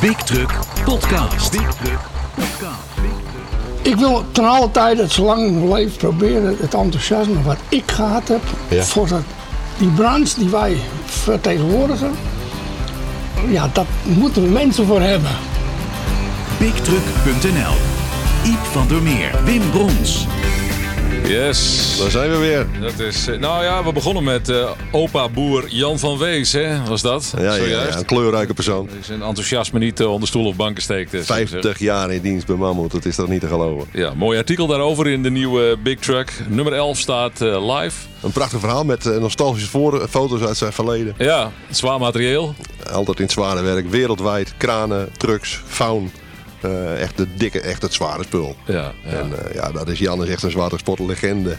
Big Truck Podcast. Big Truck Podcast. Ik wil ten alle tijde, zolang ik nog leef, proberen het enthousiasme wat ik gehad heb Ja. voor dat, die branche die wij vertegenwoordigen. Ja, dat moeten we mensen voor hebben. BigTruck.nl Iep van der Meer, Wim Brons. Yes. Daar zijn we weer. Dat is, eh, nou ja, we begonnen met eh, opa boer Jan van Wees, hè? Was dat? Ja, ja, ja, een kleurrijke persoon. Die zijn enthousiasme niet eh, onder stoel of banken steekt. eh, zou ik zeggen. 50 jaar in dienst bij Mammoet, dat is toch niet te geloven. Ja, mooi artikel daarover in de nieuwe Big Truck. Nummer 11 staat live. Een prachtig verhaal met nostalgische voor- foto's uit zijn verleden. Ja, zwaar materieel. Altijd in het zware werk, wereldwijd. Kranen, trucks, faun. Eh, echt de dikke, echt het zware spul. Ja, ja. En eh, ja, dat is Jan is echt een watersportlegende.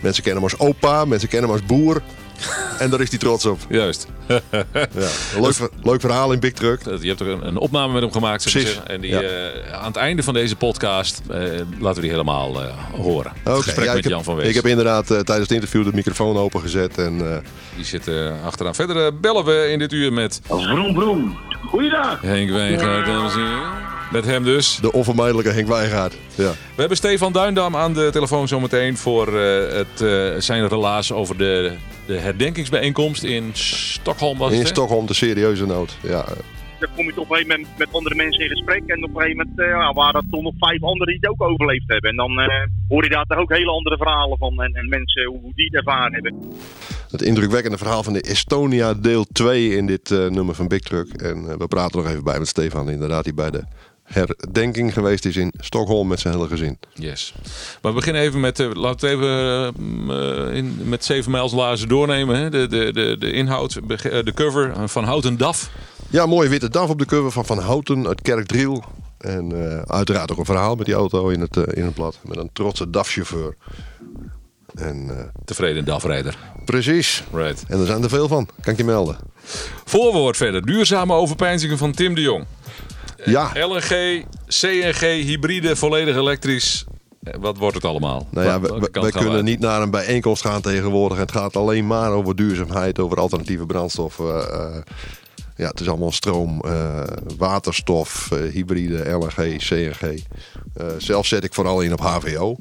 Mensen kennen hem als opa, mensen kennen hem als boer. en daar is hij trots op. Juist. Ja. Leuk, ver- leuk verhaal in Big Truck. Je hebt er een, een opname met hem gemaakt. Precies. En die, ja. eh, aan het einde van deze podcast eh, laten we die helemaal eh, horen. Het Oké, gesprek ja, met ik, Jan heb, van Wees. ik heb inderdaad eh, tijdens het interview de microfoon opengezet. En eh, Die zit eh, achteraan. Verder bellen we in dit uur met Vroom, vroom. Goeiedag. Henk Wijngaard, dames en heren. Met hem dus. de onvermijdelijke Henk Wijngaard. Ja. We hebben Stefan Duindam aan de telefoon zometeen voor eh, het, eh, zijn relaas over de, de herdenkingsbijeenkomst in Stockholm. Was In het? Stockholm de serieuze nood. Ja, Dan kom je toch op een gegeven moment met andere mensen in gesprek. En op een gegeven moment eh, ja, waren er toch nog vijf anderen die het ook overleefd hebben. En dan eh, hoor je daar toch ook hele andere verhalen van. En, en mensen hoe die het ervaren hebben. het indrukwekkende verhaal van de Estonia deel 2 in dit eh, nummer van Big Truck. En we praten nog even bij met Stefan, inderdaad, die bij de herdenking geweest is in Stockholm met zijn hele gezin. Yes. Maar we beginnen even met, eh, laten we even eh, in, met 7 mijls lazen doornemen. Hè? De, de, de, de inhoud, eh, de cover van Houten Daf. Ja, mooie witte DAF op de cover van Van Houten uit Kerkdriel. En uiteraard ook een verhaal met die auto in het, in het blad. Met een trotse DAF-chauffeur. En Tevreden DAF-rijder. precies. Right. En er zijn er veel van, kan ik je melden. Voorwoord verder. Duurzame overpeinzingen van Tim de Jong. Ja, LNG, CNG, hybride, volledig elektrisch. Eh, Wat wordt het allemaal? Nou ja, we, kunnen uit? niet naar een bijeenkomst gaan tegenwoordig. Het gaat alleen maar over duurzaamheid, over alternatieve brandstoffen. eh, ja, het is allemaal stroom, eh, waterstof, eh, hybride, LNG, CNG. Eh, zelf zet ik vooral in op HVO.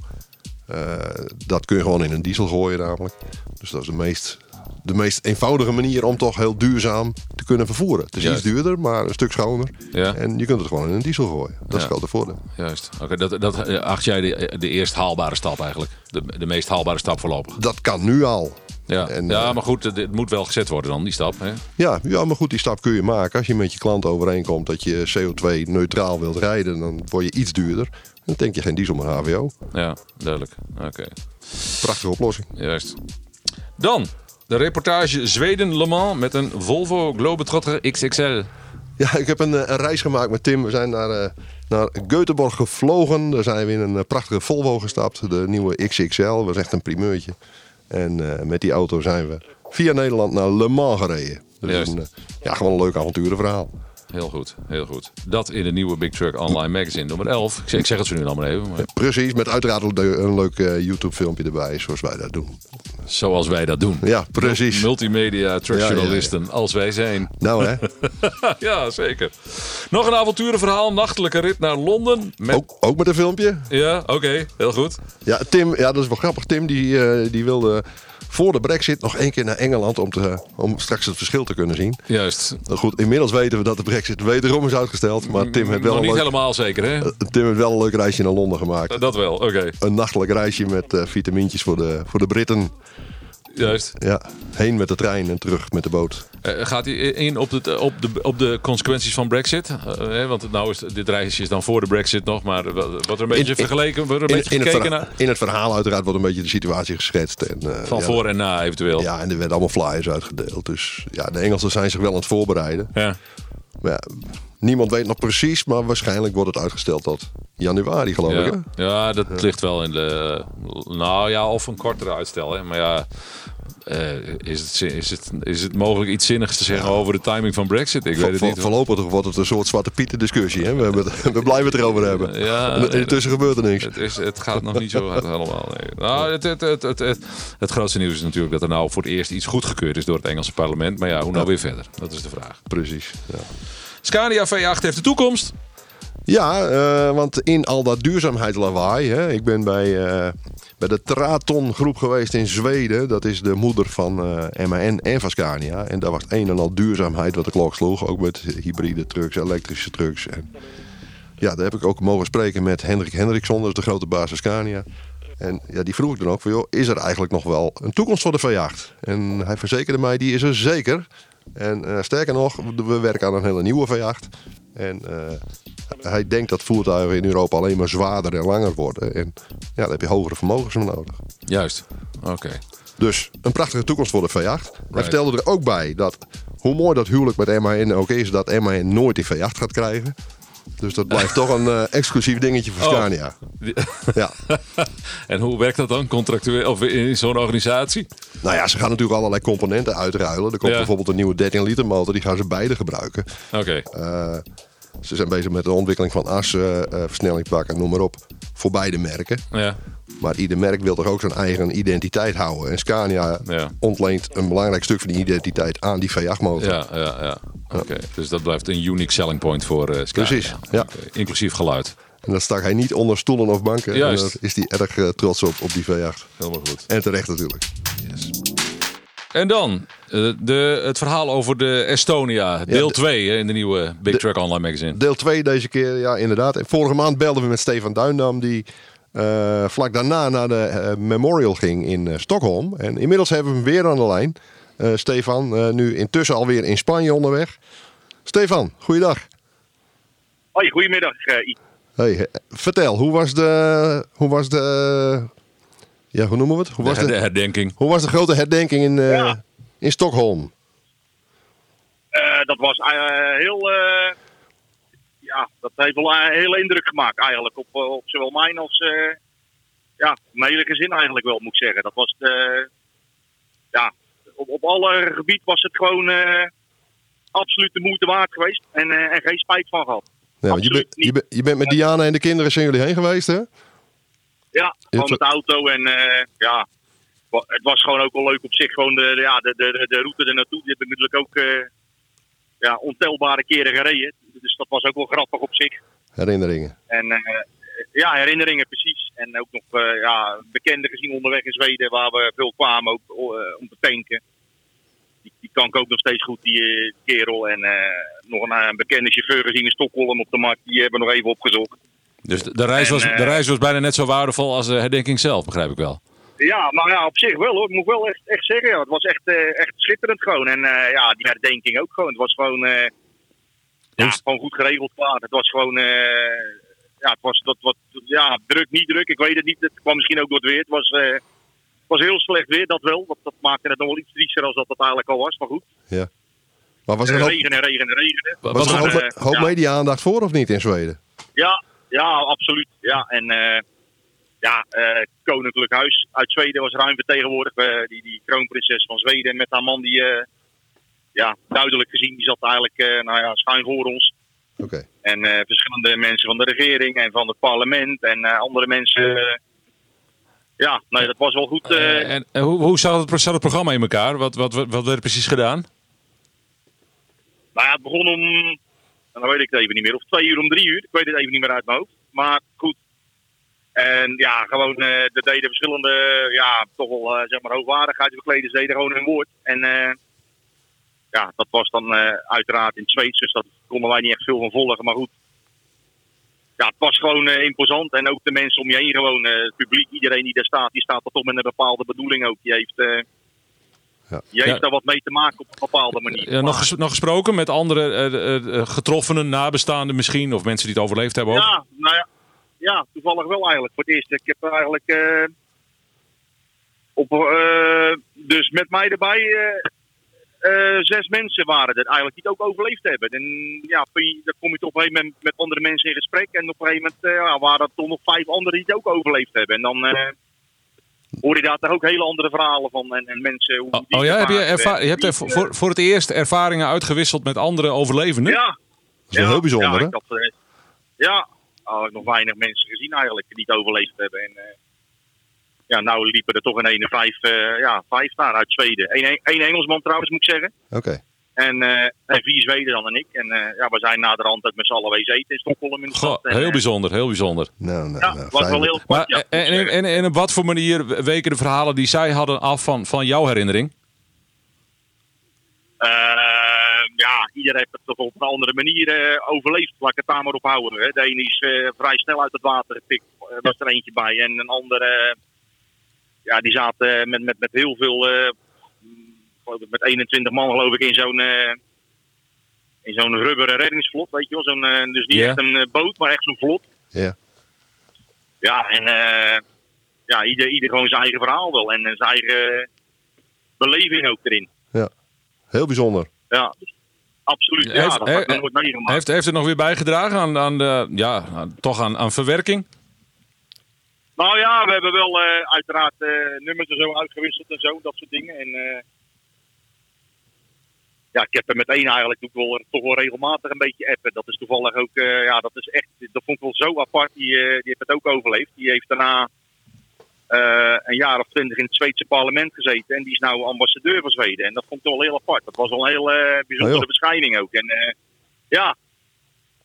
Eh, dat kun je gewoon in een diesel gooien namelijk. Dus dat is de meest, de meest eenvoudige manier om toch heel duurzaam te kunnen vervoeren. Het is Juist. iets duurder, maar een stuk schoner. Ja. En je kunt het gewoon in een diesel gooien. Dat is Ja. het grote voordeel. Juist. Oké, dat, dat eh, acht jij de, de eerst haalbare stap eigenlijk. De, de meest haalbare stap voorlopig. Dat kan nu al. Ja, En, ja eh, maar goed, het, het moet wel gezet worden dan, die stap. Hè? Ja, ja, maar goed, die stap kun je maken. Als je met je klant overeenkomt dat je CO2-neutraal wilt rijden, dan word je iets duurder. Dan denk je geen diesel, maar HVO. Ja, duidelijk. Oké, Prachtige oplossing. juist. Dan, de reportage Zweden-Le Mans met een Volvo Globetrotter XXL. Ja, ik heb een, eh, een reis gemaakt met Tim. We zijn naar, eh, naar Göteborg gevlogen. Daar zijn we in een eh, prachtige Volvo gestapt. De nieuwe XXL. Dat was echt een primeurtje. En met die auto zijn we via Nederland naar Le Mans gereden. Dus een, ja, gewoon een leuk avonturenverhaal. Heel goed, heel goed. Dat in de nieuwe Big Truck Online Magazine nummer 11. Ik zeg, ik zeg het zo nu maar even. Maar Precies, met uiteraard een leuk- YouTube-filmpje erbij, zoals wij dat doen. Zoals wij dat doen. Ja, precies. Multimedia Ja, ja, als wij zijn. Nou hè, ja, zeker. Nog een avonturenverhaal. Nachtelijke rit naar Londen. Met... ook, ook met een filmpje. Ja, oké. heel goed. Ja, Tim, ja, dat is wel grappig. Tim die, eh, die wilde voor de brexit nog één keer naar Engeland om, te, om straks het verschil te kunnen zien. Juist. Nou Goed, inmiddels weten we dat de brexit wederom is uitgesteld. Maar Tim heeft wel, Nog een niet leuk, helemaal zeker, hè? Tim heeft wel een leuk reisje naar Londen gemaakt. Dat wel, oké. Een nachtelijk reisje met eh vitamintjes voor de, voor de Britten. Juist. Ja, heen met de trein en terug met de boot. Eh, gaat hij in op de, op, de, op de consequenties van Brexit? Eh, hè, want nou is dit reisje is dan voor de Brexit nog, maar wat er een beetje in- vergeleken, wordt er In, een beetje in, het gekeken verha- naar? in het verhaal uiteraard wordt een beetje de situatie geschetst. En, eh, Van ja, voor en na eventueel. Ja, en er werden allemaal flyers uitgedeeld. Dus ja, de Engelsen zijn zich wel aan het voorbereiden. Ja. Maar ja, niemand weet nog precies, maar waarschijnlijk wordt het uitgesteld tot januari, geloof ik. Hè? Ja, ja dat ligt wel in de. Nou ja, of een kortere uitstel. Hè. Maar ja, eh, is, het, is, het, is het mogelijk iets zinnigs te zeggen over de timing van Brexit? Ik weet het niet. voorlopig wordt het een soort zwarte pieten discussie. Hè? We, hebben het- we blijven het erover hebben. Ja, en intussen gebeurt er niks. Het, is, het gaat nog niet zo hard allemaal. Nee. Nou, het, het, het, het, het, het grootste nieuws is natuurlijk dat er nou voor het eerst iets goedgekeurd is door het Engelse parlement. Maar ja, hoe nou weer verder? Dat is de vraag. Precies. Ja. Scania V8 heeft de toekomst. Ja, eh, want in al dat duurzaamheidslawaai. Hè, ik ben bij, eh, bij de Traton groep geweest in Zweden. Dat is de moeder van eh MAN en van Scania. En daar was een en al duurzaamheid wat de klok sloeg. Ook met hybride trucks, elektrische trucks. En ja, daar heb ik ook mogen spreken met Hendrik Hendriksson, de grote baas van Scania. En ja, die vroeg ik dan ook van, joh, is er eigenlijk nog wel een toekomst voor de V8? En hij verzekerde mij, die is er zeker. En eh, sterker nog, we werken aan een hele nieuwe V8. En eh, hij denkt dat voertuigen in Europa alleen maar zwaarder en langer worden. En ja, daar heb je hogere vermogens voor nodig. Juist. Oké. Dus een prachtige toekomst voor de V8. Hij vertelde er ook bij dat, hoe mooi dat huwelijk met MAN ook is, dat MAN nooit die V8 gaat krijgen. Dus dat blijft toch een eh, exclusief dingetje voor Oh. Scania. Ja. En hoe werkt dat dan contractueel of in zo'n organisatie? Nou ja, ze gaan natuurlijk allerlei componenten uitruilen. Er komt Ja. bijvoorbeeld een nieuwe 13 liter motor, die gaan ze beide gebruiken. Oké. Eh, ze zijn bezig met de ontwikkeling van assen, eh versnellingpakken, noem maar op. Voor beide merken. Ja. Maar ieder merk wil toch ook zijn eigen identiteit houden. En Scania Ja. ontleent een belangrijk stuk van die identiteit aan die V8-motor. Ja, ja, ja. Oké. Dus dat blijft een unique selling point voor eh Scania. Precies, ja. Inclusief geluid. En dat stak hij niet onder stoelen of banken. Juist. En daar is hij erg eh, trots op, op die V8. Helemaal goed. En terecht natuurlijk. En dan eh, de, het verhaal over de Estonia, deel de- 2 in de nieuwe Big Truck Online Magazine. Deel 2 deze keer, ja inderdaad. En vorige maand belden we met Stefan Duindam. Die eh, vlak daarna naar de eh, Memorial ging in eh, Stockholm. En inmiddels hebben we hem weer aan de lijn. Eh, Stefan, eh, nu intussen alweer in Spanje onderweg. Stefan, goeiedag. Hoi, goedemiddag. Hey, vertel, hoe was de... Hoe was de... Ja, hoe noemen we het? Hoe was De, de, de herdenking. hoe was de grote herdenking in, eh, Ja. in Stockholm? Eh, dat was eh, heel. Eh, ja, dat heeft wel een hele indruk gemaakt eigenlijk. Op, eh, op zowel mijn als. eh, ja, mijn hele gezin eigenlijk wel, moet ik zeggen. Dat was. eh, ja, op, op alle gebied was het gewoon. eh, absoluut de moeite waard geweest. En, eh, en geen spijt van gehad. Ja, je, bent, je, bent, je bent met Diana en de kinderen zijn jullie heen geweest, hè? Ja, gewoon met de auto. En eh, ja, het was gewoon ook wel leuk op zich. Gewoon de, ja, de, de, de route er naartoe. Die heb ik natuurlijk ook eh, ja, ontelbare keren gereden. Dus dat was ook wel grappig op zich. Herinneringen. En eh, ja, herinneringen precies. En ook nog eh, ja, bekenden gezien onderweg in Zweden, waar we veel kwamen ook, eh, om te tanken. Die, die kan ik ook nog steeds goed, die kerel. En eh, nog een, een bekende chauffeur gezien in Stockholm op de markt. Die hebben we nog even opgezocht. Dus de, de reis was, En, de reis was bijna net zo waardevol als de herdenking zelf, begrijp ik wel. Ja, nou ja, op zich wel hoor. Ik moet wel echt, echt zeggen. Ja. Het was echt, eh, echt schitterend gewoon. En eh, ja, die herdenking ook gewoon. Het was gewoon, eh, ja, gewoon goed geregeld klaar. Het was gewoon, ja, het was dat wat, ja, druk, niet druk. Ik weet het niet. Het kwam misschien ook door het weer. Het was, was heel slecht weer, dat wel. Dat, dat maakte het nog wel iets triester als dat het eigenlijk al was. Maar goed, Maar was er hoop, regen en regen en regen. Wat was er maar, een hoop, hoop ja. media-aandacht voor of niet in Zweden? Ja, ja, absoluut. Ja, en ja, eh, Koninklijk Huis uit Zweden was ruim vertegenwoordigd. Eh, die, die kroonprinses van Zweden met haar man, die, eh, ja, duidelijk gezien, die zat eigenlijk eh, nou ja, schuin voor ons. Oké. En eh, verschillende mensen van de regering en van het parlement en eh, andere mensen. ja, nee, dat was wel goed. en en hoe, hoe zat, het, zat het programma in elkaar? Wat, wat, wat, wat werd er precies gedaan? Nou ja, het begon om, dan weet ik het even niet meer, of twee uur om drie uur. Ik weet het even niet meer uit mijn hoofd. Maar goed. En ja, gewoon, eh er deden verschillende, ja, toch wel, eh, zeg maar, hoogwaardigheidsbekleders deden gewoon hun woord. En eh, ja, dat was dan eh, uiteraard in het Zweeds, dus dat konden wij niet echt veel van volgen. Maar goed. Ja, het was gewoon eh, imposant. En ook de mensen om je heen gewoon, eh, het publiek, iedereen die daar staat, die staat er toch met een bepaalde bedoeling ook. Die heeft, eh, Ja. die heeft Ja. daar wat mee te maken op een bepaalde manier. Eh, nog, ges- nog gesproken met andere eh, eh, eh, getroffenen, nabestaanden misschien, of mensen die het overleefd hebben ook? Ja, nou ja, ja, toevallig wel eigenlijk. Voor het eerst. Ik heb eigenlijk. eh, op, eh, dus met mij erbij. eh, zes mensen waren er eigenlijk die het ook overleefd hebben. En ja, dan kom je toch op een gegeven moment met andere mensen in gesprek. En op een gegeven moment ja, waren er toch nog vijf anderen die het ook overleefd hebben. En dan hoor je daar toch ook hele andere verhalen van. En, en mensen. Hoe Oh, oh ja, heb je, hebt er voor, voor- het eerst ervaringen uitgewisseld met andere overlevenden? Ja, Dat is wel heel bijzonder, ja, hè? ja, nog weinig mensen gezien eigenlijk die het overleefd hebben. En, eh, ja, nou liepen er toch in ene vijf, eh, ja, vijf daar uit Zweden. Eén één Engelsman trouwens, moet ik zeggen. Oké. En, eh, en vier Zweden dan en ik. En eh, ja, we zijn naderhand ook met z'n allen wezen eten in Stockholm in de Goh. En, heel eh, bijzonder, heel bijzonder. Nou, nou, Ja, nou, was wel heel ja. en, en, en, en op wat voor manier weken de verhalen die zij hadden af van, van jouw herinnering? Eh, ja, iedereen heeft het toch op een andere manier eh, overleefd. Laat ik het daar maar op houden. Hè. De ene is eh, vrij snel uit het water gepikt. Er was er eentje bij. En een andere, eh, ja, die zaten met, met, met heel veel, eh, met 21 man geloof ik, in zo'n eh, in zo'n rubberen reddingsvlot. Weet je wel. Zo'n, eh, dus niet Ja. echt een eh, boot, maar echt zo'n vlot. Ja. Ja, en eh, ja, ieder, ieder gewoon zijn eigen verhaal wel. En, eh, zijn eigen beleving ook erin. Heel bijzonder. Ja, dus absoluut. Ja, Heeft- dat he- nooit meegemaakt. Heeft, heeft het nog weer bijgedragen aan, aan de, ja, aan- toch aan, aan verwerking? Nou ja, we hebben wel eh, uiteraard eh, nummers en zo uitgewisseld en zo, dat soort dingen. En eh, ja, ik heb er met één eigenlijk doe ik wel, toch wel regelmatig een beetje appen. Dat is toevallig ook, ja, dat is echt, dat vond ik wel zo apart. Die, die heeft het ook overleefd. Die heeft daarna eh, een jaar of twintig in het Zweedse parlement gezeten. En die is nou ambassadeur van Zweden. En dat vond ik toch wel heel apart. Dat was wel een heel eh, bijzondere Oh, ook. En eh, ja,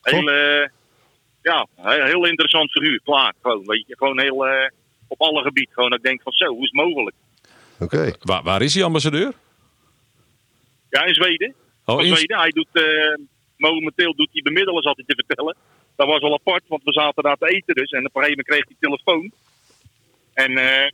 heel, eh, ja, heel, heel interessant figuur. Klaar, gewoon, weet je. Gewoon heel, eh, op alle gebieden. Gewoon, dat ik denk van zo, hoe is het mogelijk? Oké. Waar, waar is hij ambassadeur? Ja, in Zweden. Oh, in- Zweden. Hij doet, eh, momenteel doet hij bemiddelen, zat hij te vertellen. Dat was wel apart, want we zaten daar te eten dus. En op een gegeven moment kreeg hij telefoon. En eh,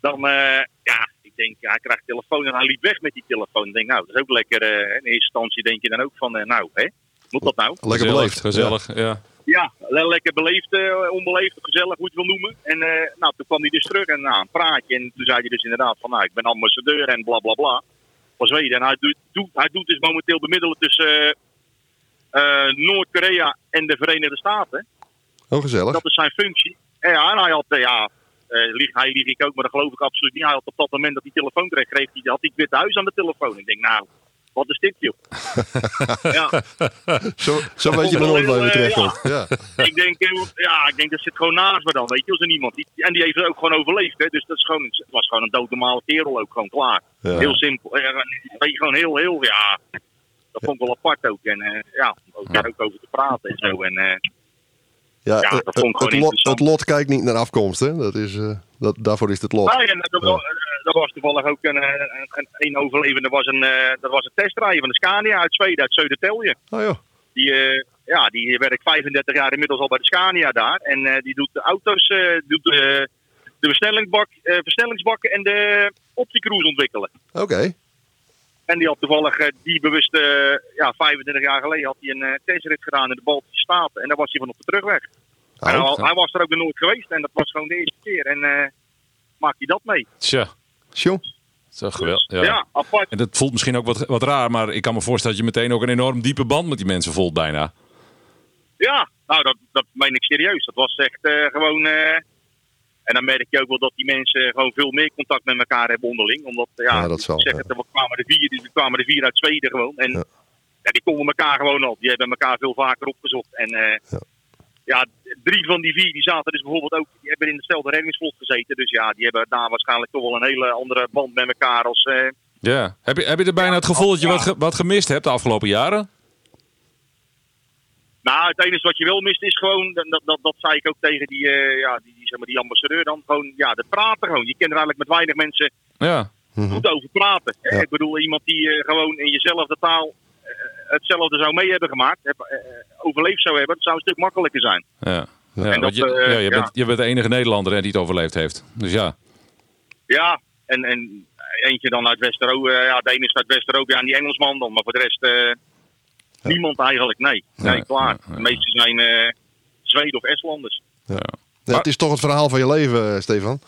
dan, eh, ja, ik denk, ja, hij krijgt telefoon en hij liep weg met die telefoon. Ik denk, nou, dat is ook lekker. eh, in eerste instantie denk je dan ook van, nou, hè, moet dat nou? Lekker beleefd. Gezellig, ja. Ja, le- lekker beleefd, onbeleefd, gezellig, hoe je het wil noemen. En eh, nou, toen kwam hij dus terug en nou, een praatje. En toen zei hij dus inderdaad van, nou, ik ben ambassadeur en bla bla bla. Van Zweden. En hij doet, doet, hij doet dus momenteel bemiddelen tussen eh, eh, Noord-Korea en de Verenigde Staten. Oh, gezellig. Dat is zijn functie. En ja, en hij had, ja, lieg, hij lieg ik ook, maar dat geloof ik absoluut niet. Hij had op dat moment dat hij telefoon kreeg, kreeg hij, had hij het Witte Huis aan de telefoon. Ik denk, nou, wat is dit, joh? ja. Zo, zo weet je maar nooit waar je Eh, terecht ja. komt. Ja. ik denk, ja, ik denk dat zit gewoon naast me dan, weet je, als er niemand. Die, en die heeft het ook gewoon overleefd, hè. Dus dat is gewoon, het was gewoon een doodnormale kerel ook, gewoon klaar. Ja. Heel simpel. Eh, weet je, gewoon heel, heel, ja. Dat vond ik wel apart ook. En ja, ook daar ook over te praten en zo. En Ja, dat vond ik gewoon het lot, interessant. het lot kijkt niet naar afkomst, hè? Dat is, eh, dat, daarvoor is het lot. nou, en dat, was, eh, dat was toevallig ook een, eh, een, een, een overlevende, was een, dat was een testrijder van de Scania uit Zweden, uit Södertälje. Oh. Die, ja, die werkt 35 jaar inmiddels al bij de Scania daar. En die doet de auto's, doet de, de versnellingsbak, versnellingsbakken en de opticruise ontwikkelen. Oké. En die had toevallig eh, die bewust, eh, ja, 25 jaar geleden had hij een eh, testrit gedaan in de Baltische Staten. En daar was hij van op de terugweg. En Oh, hij, hij was er ook nog nooit geweest en dat was gewoon de eerste keer. En eh maakt hij dat mee. Tja, Tjoh. zo geweldig. Ja, Ja. apart. En dat voelt misschien ook wat, wat raar, maar ik kan me voorstellen dat je meteen ook een enorm diepe band met die mensen voelt bijna. Ja, nou dat, dat meen ik serieus. Dat was echt eh, gewoon... eh, en dan merk je ook wel dat die mensen gewoon veel meer contact met elkaar hebben onderling. Omdat, ja, Ja, dat zal, ik zeg ja. het, er kwamen er vier, er kwamen er vier uit Zweden gewoon. En Ja. ja. die konden elkaar gewoon al. Die hebben elkaar veel vaker opgezocht. En eh, Ja. ja. drie van die vier die zaten dus bijvoorbeeld ook... Die hebben in hetzelfde reddingsvlot gezeten. Dus ja, die hebben daar waarschijnlijk toch wel een hele andere band met elkaar als... eh, Ja. Heb je, heb je er bijna het gevoel dat je Ja. wat, ge- wat gemist hebt de afgelopen jaren? Nou, het enige wat je wel mist is gewoon, dat, dat, dat, dat zei ik ook tegen die, eh, ja, die, die, zeg maar, die ambassadeur dan, gewoon, ja, de praten gewoon. Je kent er eigenlijk met weinig mensen Ja. Mhm. goed over praten. Ja. Ik bedoel, iemand die eh, gewoon in jezelfde taal eh, hetzelfde zou mee hebben gemaakt, heb, overleefd zou hebben, dat zou een stuk makkelijker zijn. Ja. Ja, En want dat, je, ja, je, ja. Bent, je bent de enige Nederlander hè, die het overleefd heeft. Dus ja. Ja, en, en eentje dan uit Westeroog, eh, ja, de ene is uit Westeroog, ja, en die Engelsman dan, maar voor de rest eh, niemand eigenlijk, nee. Nee, klaar. ja, ja. De meeste zijn eh Zweden of Estlanders, Ja, het is toch het verhaal van je leven, eh, Stefan.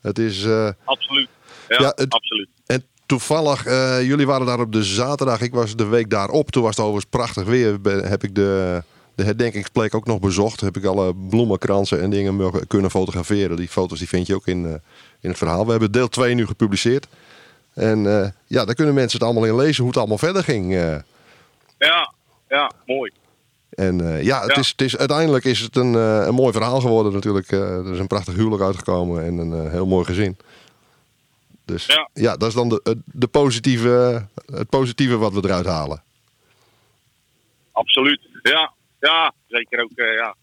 Het is... eh, absoluut. Ja, Ja, het- absoluut. En toevallig, eh, jullie waren daar op de zaterdag. Ik was de week daarop. Toen was het overigens prachtig weer. Ben- heb ik de, de herdenkingsplek ook nog bezocht. Heb ik alle bloemenkransen en dingen kunnen fotograferen. Die foto's die vind je ook in, eh, in het verhaal. We hebben deel 2 nu gepubliceerd. En eh, ja, daar kunnen mensen het allemaal in lezen hoe het allemaal verder ging. eh. Ja, ja, mooi. En eh, ja, het Ja. Is, het is, uiteindelijk is het een, eh, een mooi verhaal geworden natuurlijk. Eh, er is een prachtig huwelijk uitgekomen en een heel mooi gezin. Dus Ja. ja, dat is dan de, het- de positieve, het positieve wat we eruit halen. Absoluut. Ja, ja zeker ook. ja.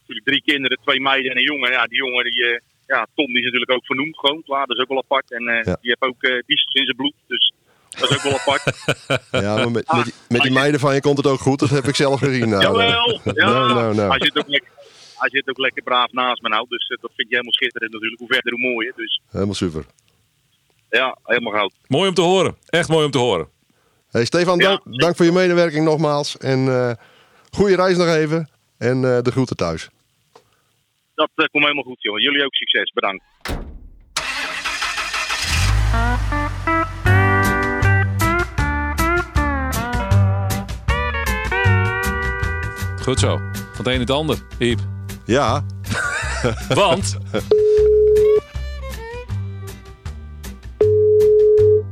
Natuurlijk drie kinderen, twee meiden en een jongen. Ja, die jongen, die, ja, Tom, die is natuurlijk ook vernoemd gewoon. Klaar, dat is ook wel apart. En die heeft ook biceps in zijn bloed. Dus dat is ook wel apart. Ja, maar met, met, die, met die meiden van je komt het ook goed. Dat heb ik zelf gezien. Nou, Jawel! Ja. Nou, nou, nou. Hij, zit ook lekker, hij zit ook lekker braaf naast me nou. Dus eh, dat vind je helemaal schitterend natuurlijk. Hoe verder, hoe mooier. Dus Helemaal super. ja, helemaal goud. Mooi om te horen. Echt mooi om te horen. Hey Stefan, Ja. dank, dank voor je medewerking nogmaals. En eh goede reis nog even. En eh, de groeten thuis. Dat komt helemaal goed, joh. Jullie ook succes. Bedankt. Goed zo. Van het een in het ander, Iep. Ja, Want,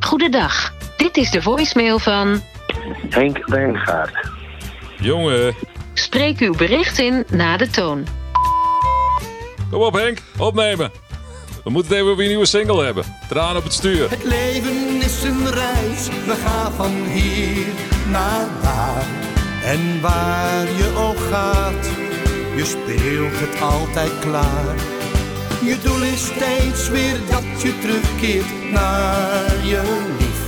Goedendag. Dit is de voicemail van. Henk Wijngaard. jongen. Spreek uw bericht in na de toon. Kom op Henk, opnemen. We moeten het even over je nieuwe single hebben. Traan op het stuur. Het leven is een reis, we gaan van hier naar daar. En waar je ook gaat, je speelt het altijd klaar. Je doel is steeds weer dat je terugkeert naar je lief.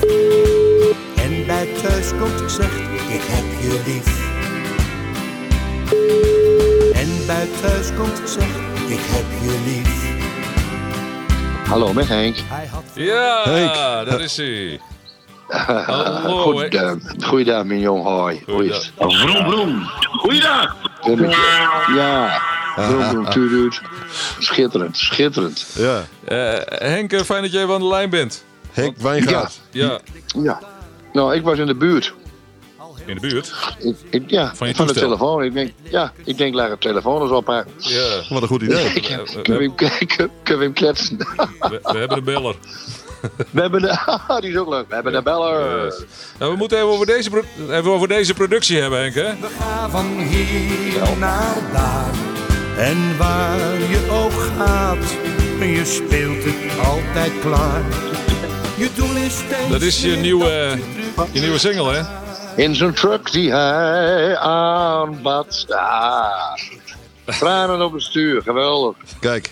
En bij thuiskomt zegt, ik heb je lief. En bij thuiskomt zegt, ik heb je lief. Hallo, met Henk. Hij had Ja, Henk. daar is hij. Hallo, Goed, Henk. uh, goeiedag, mijn jong. Hoi. Goeiedag. Vroom, vroom. Goeiedag. Ja. Vroom, vroom, tuurduut. Schitterend, schitterend. ja. Eh, Henk, eh, fijn dat je even aan de lijn bent. Henk Wijngaard. Ja, Ja. Nou, ik was in de buurt. in de buurt. Ik, ik- ja, Van van, je de telefoon. Ik denk, ja, ik denk, laat het telefoon eens oppakken. Ja, Wat een goed idee. Ik Eh, heb- eh, Kunnen we hem- kunnen we hem kletsen? we, we hebben een beller. We hebben de, die is ook leuk. We hebben de beller. Yes. Nou, we moeten even over, deze even over deze productie hebben, Henk. Hè? We gaan van hier naar daar. En waar je ook gaat, je speelt het altijd klaar. Je doel is steeds Dat is je nieuwe, je nieuwe single, hè? In zijn truck die hij aanbad. Ah. Tranen op het stuur, geweldig. Kijk,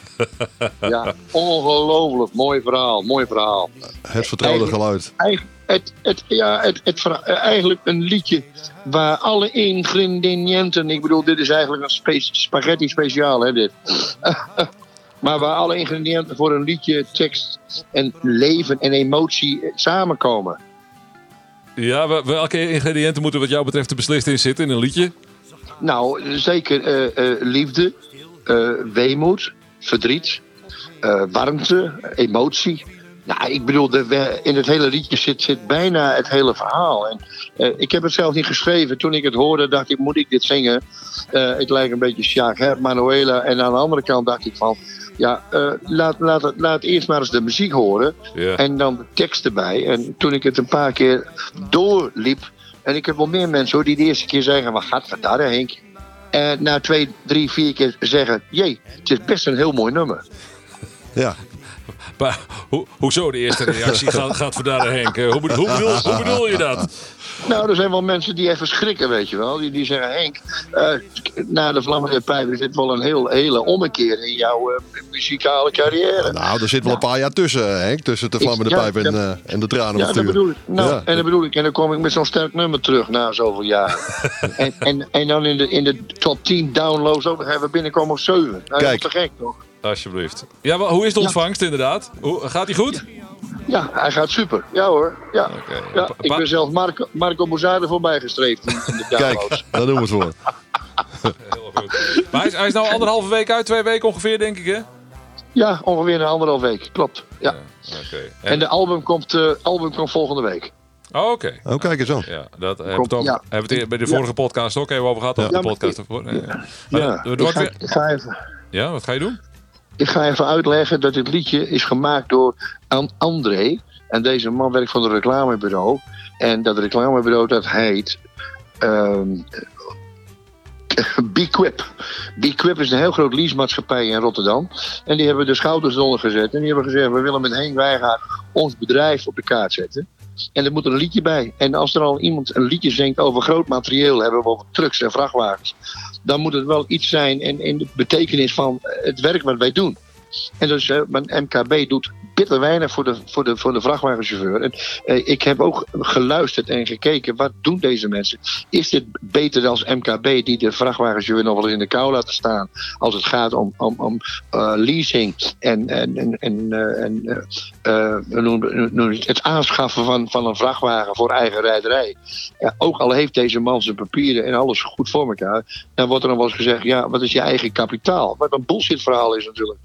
Ja, ongelooflijk. Mooi verhaal, mooi verhaal. het vertrouwde geluid. Eigen- het, het, ja, het, het, eh, eigenlijk een liedje waar alle ingrediënten... Ik bedoel, dit is eigenlijk een spe- spaghetti speciaal, hè, dit. maar waar alle ingrediënten voor een liedje, tekst en leven en emotie eh, samenkomen. Ja, wel- welke ingrediënten moeten wat jou betreft er beslist in zitten in een liedje? Nou, zeker eh, eh, liefde, eh, weemoed, verdriet, warmte, emotie. Nou, ik bedoel, in het hele liedje zit, zit bijna het hele verhaal. En, ik heb het zelf niet geschreven. Toen ik het hoorde, dacht ik, moet ik dit zingen? Eh het lijkt een beetje Sjaak Manuela. En aan de andere kant dacht ik van... Ja, laat, laat, het- laat eerst maar eens de muziek horen. En dan de tekst erbij. En toen ik het een paar keer doorliep. En ik heb wel meer mensen hoor, die de eerste keer zeggen: Wat gaat het daar, Henk? En na twee, drie, vier keer zeggen: Jee, het is best een heel mooi nummer. Ja, Maar, ho, hoezo de eerste reactie gaat, gaat voor daar, Henk? Eh, Hoe, bedoel- hoe, bedoel, hoe bedoel je dat? Nou, er zijn wel mensen die even schrikken, weet je wel. Die, die zeggen: Henk, eh, na de Vlammende Pijp is dit wel een heel, hele ommekeer in jouw eh, muzikale carrière. nou, er zit wel een paar jaar tussen, Henk. Tussen de vlammende Ja, pijp en, eh, en de tranen op Ja, dat bedoel ik. Nou, Ja. En dat bedoel ik. En dan kom ik met zo'n sterk nummer terug na zoveel jaren. en, en, en dan in de, in de top 10 downloads ook nog even binnenkomen op 7. Nou, dat is Kijk. te gek, toch? Alsjeblieft. Ja, maar hoe is de ontvangst inderdaad? Hoe, gaat die goed? Ja, hij gaat super. Ja hoor. Ja. Ja, ik ben zelf Marco, Marco Bozade voorbij gestreefd in, de Kijk, daar doen we het voor. Heel goed. Maar hij is, hij is nou anderhalve week uit, twee weken ongeveer, denk ik, hè? Ja, ongeveer een anderhalf week. Klopt. Ja. Oké. En de album komt, eh, album komt volgende week. Oh, oké. Oh, kijk eens aan. Ja, dat hebben we Komt- het ook, ja. hebben we het bij de vorige podcast ook even over gehad. Over Ja, de podcast ik- ervoor. Ja. Maar Ja, het- het ik wordt ga, weer- ik, ga even, ja, wat ga je doen? Ik ga even uitleggen dat dit liedje is gemaakt door An- André. En deze man werkt voor een reclamebureau. En dat reclamebureau dat heet... ehm, B-Quip. B-Quip is een heel groot leasemaatschappij in Rotterdam. En die hebben de schouders eronder gezet. En die hebben gezegd, we willen met Henk Wijngaard ons bedrijf op de kaart zetten. En er moet een liedje bij. En als er al iemand een liedje zingt over groot materieel, hebben we over trucks en vrachtwagens. Dan moet het wel iets zijn in, in de betekenis van het werk wat wij doen. En dus eh, mijn MKB doet bitter weinig voor de, voor de, voor de vrachtwagenchauffeur. En, eh, ik heb ook geluisterd en gekeken, wat doen deze mensen? Is dit beter dan MKB die de vrachtwagenchauffeur nog wel eens in de kou laten staan? Als het gaat om, om, om eh, leasing en, en, en, en, eh, en het aanschaffen van, van een vrachtwagen voor eigen rijderij. Ja, ook al heeft deze man zijn papieren en alles goed voor elkaar, dan wordt er nog wel eens gezegd: ja, wat is je eigen kapitaal? Wat een bullshit verhaal is natuurlijk.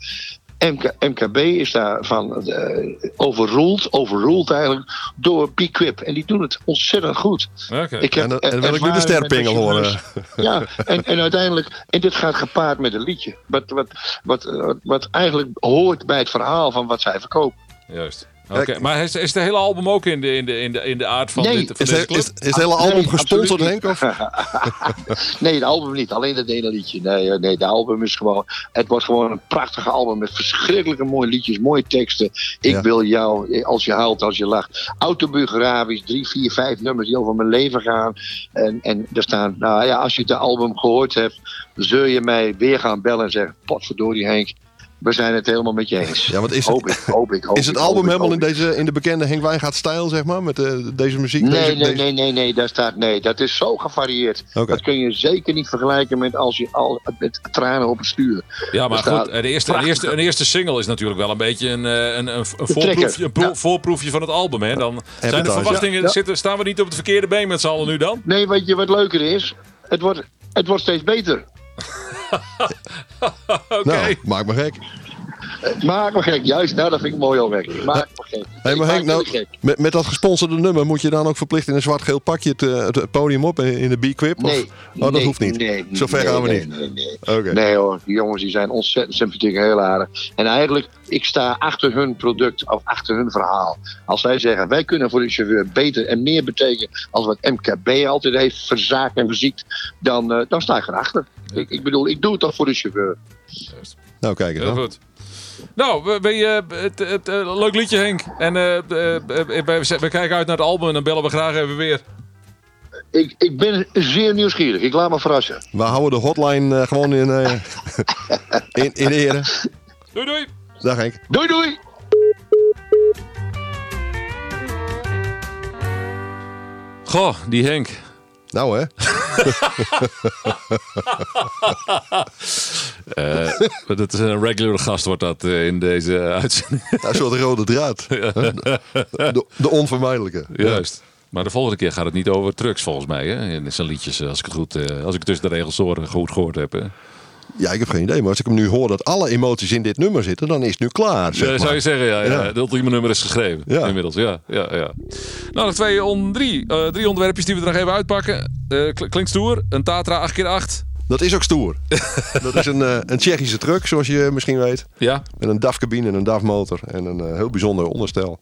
MK, MKB is daarvan eh overruled, overruled eigenlijk, door P-Quip. En die doen het ontzettend goed. Oké. Ik heb En dan- en wil ik nu de sterpingel horen. chauffeurs. Ja, en, en uiteindelijk, en dit gaat gepaard met een liedje. Wat, wat, wat, wat, wat eigenlijk hoort bij het verhaal van wat zij verkopen. Juist. Oké, maar is, is de hele album ook in de, in de, in de, in de aard van, Nee. dit, van Is, deze het- club? is, is het hele album Nee, gesponsord, Henk? Of? Nee, het album niet. Alleen dat ene liedje. Nee, eh, nee, de album is gewoon... Het wordt gewoon een prachtige album met verschrikkelijke mooie liedjes, mooie teksten. Ik Ja. wil jou, eh, als je huilt, als je lacht. Autobiografisch, drie, vier, vijf nummers die over mijn leven gaan. En, en er staan, nou ja, als je de album gehoord hebt, zul je mij weer gaan bellen en zeggen, potverdorie Henk, we zijn het helemaal met je eens. Ja, want is het- hoop ik, hoop ik, hoop Is het album helemaal in, deze, in de bekende Henk Wijngaard stijl, zeg maar? Met eh, deze muziek? Nee, deze, nee, deze- nee, nee, nee, daar staat nee. Dat is zo gevarieerd. Dat kun je zeker niet vergelijken met als je al met tranen op het stuur. Ja, maar staat goed, de eerste, de, prachtig- eerste, een eerste single is natuurlijk wel een beetje een, eh, een, een, een, voorproefje, een pro- Ja. voorproefje van het album. Hè? Dan zijn de verwachtingen. Ja. Zitten, staan we niet op het verkeerde been met z'n allen nu dan? Nee, weet je wat leuker is? Het wordt, het wordt steeds beter. Oké. Nou, maak me gek. Maak me gek. Juist, nou dat vind ik mooi opmerking. Maak me gek. Hey, maar Henk, nou, gek. met, met dat gesponsorde nummer moet je dan ook verplicht in een zwart-geel pakje het, het podium op in in de B-Quip? Of- Nee. Oh, dat nee, hoeft niet. Nee, Zover nee, gaan we nee, niet. Nee, nee. Oké. Nee hoor, die jongens die zijn ontzettend sympathiek en heel aardig. En eigenlijk, ik sta achter hun product of achter hun verhaal. Als zij zeggen, wij kunnen voor de chauffeur beter en meer betekenen als wat MKB altijd heeft verzaakt en verziekt, dan, eh, dan sta ik erachter. Ik, ik bedoel, ik doe het toch voor de chauffeur. Nou, kijk eens Heel goed. Nou, we, we, eh, het, het, eh, leuk liedje Henk. En eh, eh, we, we kijken uit naar het album en dan bellen we graag even weer. Ik, ik ben zeer nieuwsgierig. Ik laat me verrassen. We houden de hotline gewoon in, eh, in, in ere. Doei doei! Dag Henk. Doei doei! Goh, die Henk. Nou hè. Eh, dat is een regular gast wordt dat eh, in deze uitzending. Een soort rode draad. De, de onvermijdelijke. Juist. Maar de volgende keer gaat het niet over trucks volgens mij. Hè? In zijn liedjes, als ik het goed, eh, als ik tussen de regels hoor, goed gehoord heb. Hè? Ja, ik heb geen idee. Maar als ik hem nu hoor dat alle emoties in dit nummer zitten, dan is het nu klaar. Zeg Ja, maar. zou je zeggen, ja. ja. Ja. Het ultieme nummer is geschreven Ja. inmiddels. Ja, ja, ja. Nou, nog twee on, drie, eh, drie onderwerpjes die we er nog even uitpakken. Kl- klinkt stoer. Een Tatra 8x8. Dat is ook stoer. dat is een, eh, een Tsjechische truck, zoals je misschien weet. Ja, Met een DAF-cabine en een DAF-motor. En een heel bijzonder onderstel.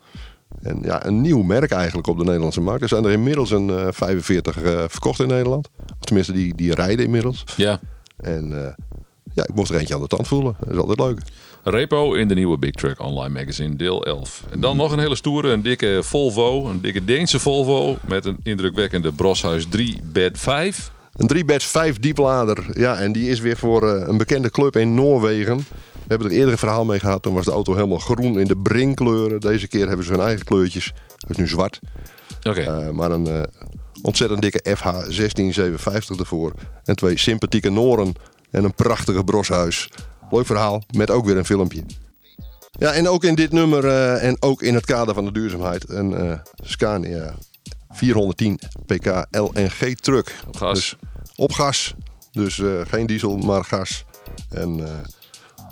En ja, een nieuw merk eigenlijk op de Nederlandse markt. Er zijn er inmiddels een eh, 45 eh, verkocht in Nederland. Of tenminste, die, die rijden inmiddels. ja. En eh, ja, ik mocht er eentje aan de tand voelen. Dat is altijd leuk. Repo in de nieuwe Big Truck Online Magazine, deel 11. En dan nog een hele stoere, een dikke Volvo. Een dikke Deense Volvo met een indrukwekkende Broshuis 3 Bed 5. Een 3-bed 5 dieplader. Ja, en die is weer voor eh, een bekende club in Noorwegen. We hebben er eerder een verhaal mee gehad. Toen was de auto helemaal groen in de brinkkleuren. Deze keer hebben ze hun eigen kleurtjes. Het is nu zwart. Oké, Eh, maar een eh, ontzettend dikke FH 1657 ervoor. En twee sympathieke Noren. En een prachtige broshuis. Leuk verhaal, met ook weer een filmpje. Ja, en ook in dit nummer eh, en ook in het kader van de duurzaamheid... een eh, Scania 410 pk LNG truck. Op gas. Dus op gas. Dus eh, geen diesel, maar gas. En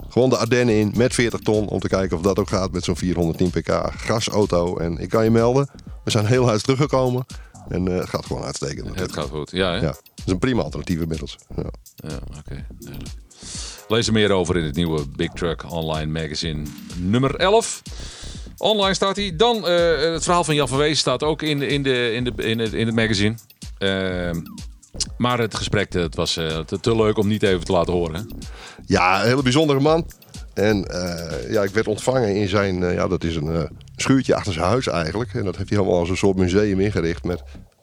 gewoon de Ardennen in met 40 ton... om te kijken of dat ook gaat met zo'n 410 pk gasauto. En ik kan je melden, we zijn heel huis teruggekomen... En het gaat gewoon uitstekend. het gaat goed. Ja, hè? Ja, dat is een prima alternatief inmiddels. Ja. Ja, oké. Lees er meer over in het nieuwe Big Truck Online Magazine nummer 11. Online staat hij. Dan eh, het verhaal van Jan van Wees staat ook in, in, de, in, de, in, het, in het magazine. Ehm, Maar het gesprek het was eh, te, te leuk om niet even te laten horen. hè? Ja, een hele bijzondere man. En eh, ja, ik werd ontvangen in zijn, ja, dat is een schuurtje achter zijn huis eigenlijk. En dat heeft hij helemaal als een soort museum ingericht met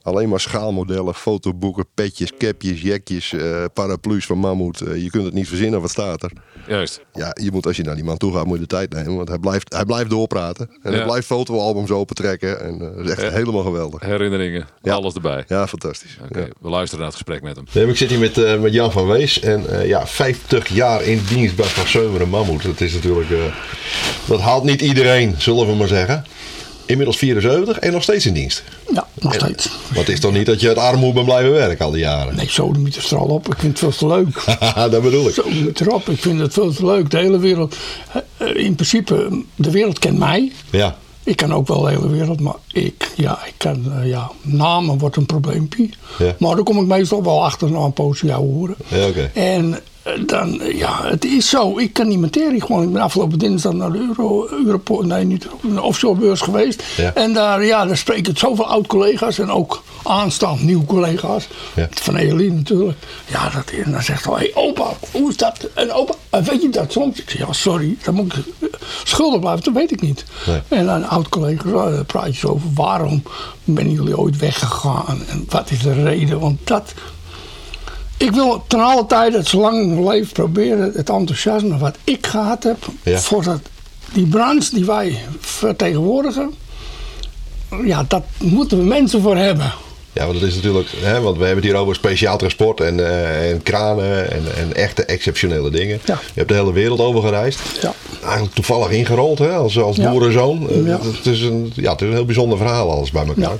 alleen maar schaalmodellen, fotoboeken, petjes, capjes, jekjes, eh, paraplu's van Mammoet. Eh, je kunt het niet verzinnen wat staat er. Juist. Ja, je moet als je naar die man toe gaat, moet je de tijd nemen. Want hij blijft, hij blijft doorpraten. En Ja. hij blijft fotoalbums opentrekken. En eh, dat is echt Ja. helemaal geweldig. Herinneringen, Ja. alles erbij. Ja, fantastisch. Oké, Ja. we luisteren naar het gesprek met hem. Nee, ik zit hier met, eh, met Jan van Wees. En eh, ja, 50 jaar in dienst bij Van Seumeren Mammoet. Dat is natuurlijk... eh, dat haalt niet iedereen, zullen we maar zeggen. Inmiddels 74 en nog steeds in dienst. Ja, nog steeds. Maar het is toch niet dat je het armoede bent blijven werken al die jaren? Nee, zo de er al op. Ik vind het veel te leuk. dat bedoel ik. Zo de erop. Ik vind het veel te leuk. De hele wereld. eh, In principe, de wereld kent mij. Ja, Ik kan ook wel de hele wereld, maar ik, ja, ik kan, eh, ja, namen wordt een probleempje. Ja. Maar daar kom ik meestal wel achter na een poosje jou horen. ja oké. En dan, eh, ja, het is zo. Ik kan die materie gewoon. Ik ben afgelopen dinsdag naar de Euro, Europol, nee, niet een offshore beurs geweest. Ja. En daar, ja, daar spreken zoveel oud-collega's en ook aanstaand nieuwe collega's. Ja. Van Elie natuurlijk. Ja, dat, en dan zegt hij, hey, opa, hoe is dat? En opa, en weet je dat soms? Ik zeg, ja, sorry, dan moet ik eh, schuldig blijven, dat weet ik niet. Nee. En dan oud-collega's uh, praat je over waarom ben jullie ooit weggegaan en wat is de reden? Want dat, ik wil ten alle tijde, zolang ik leef, proberen het enthousiasme wat ik gehad heb Ja. voor dat, die branche die wij vertegenwoordigen. Ja, dat moeten we mensen voor hebben. Ja, want dat is natuurlijk, hè, want we hebben het hier over speciaal transport en, eh, en kranen en, en echte exceptionele dingen. Ja. Je hebt de hele wereld over gereisd. Ja. Eigenlijk toevallig ingerold hè, als, als boerenzoon. Eh, Ja. Het, is een, ja, het is een heel bijzonder verhaal alles bij elkaar.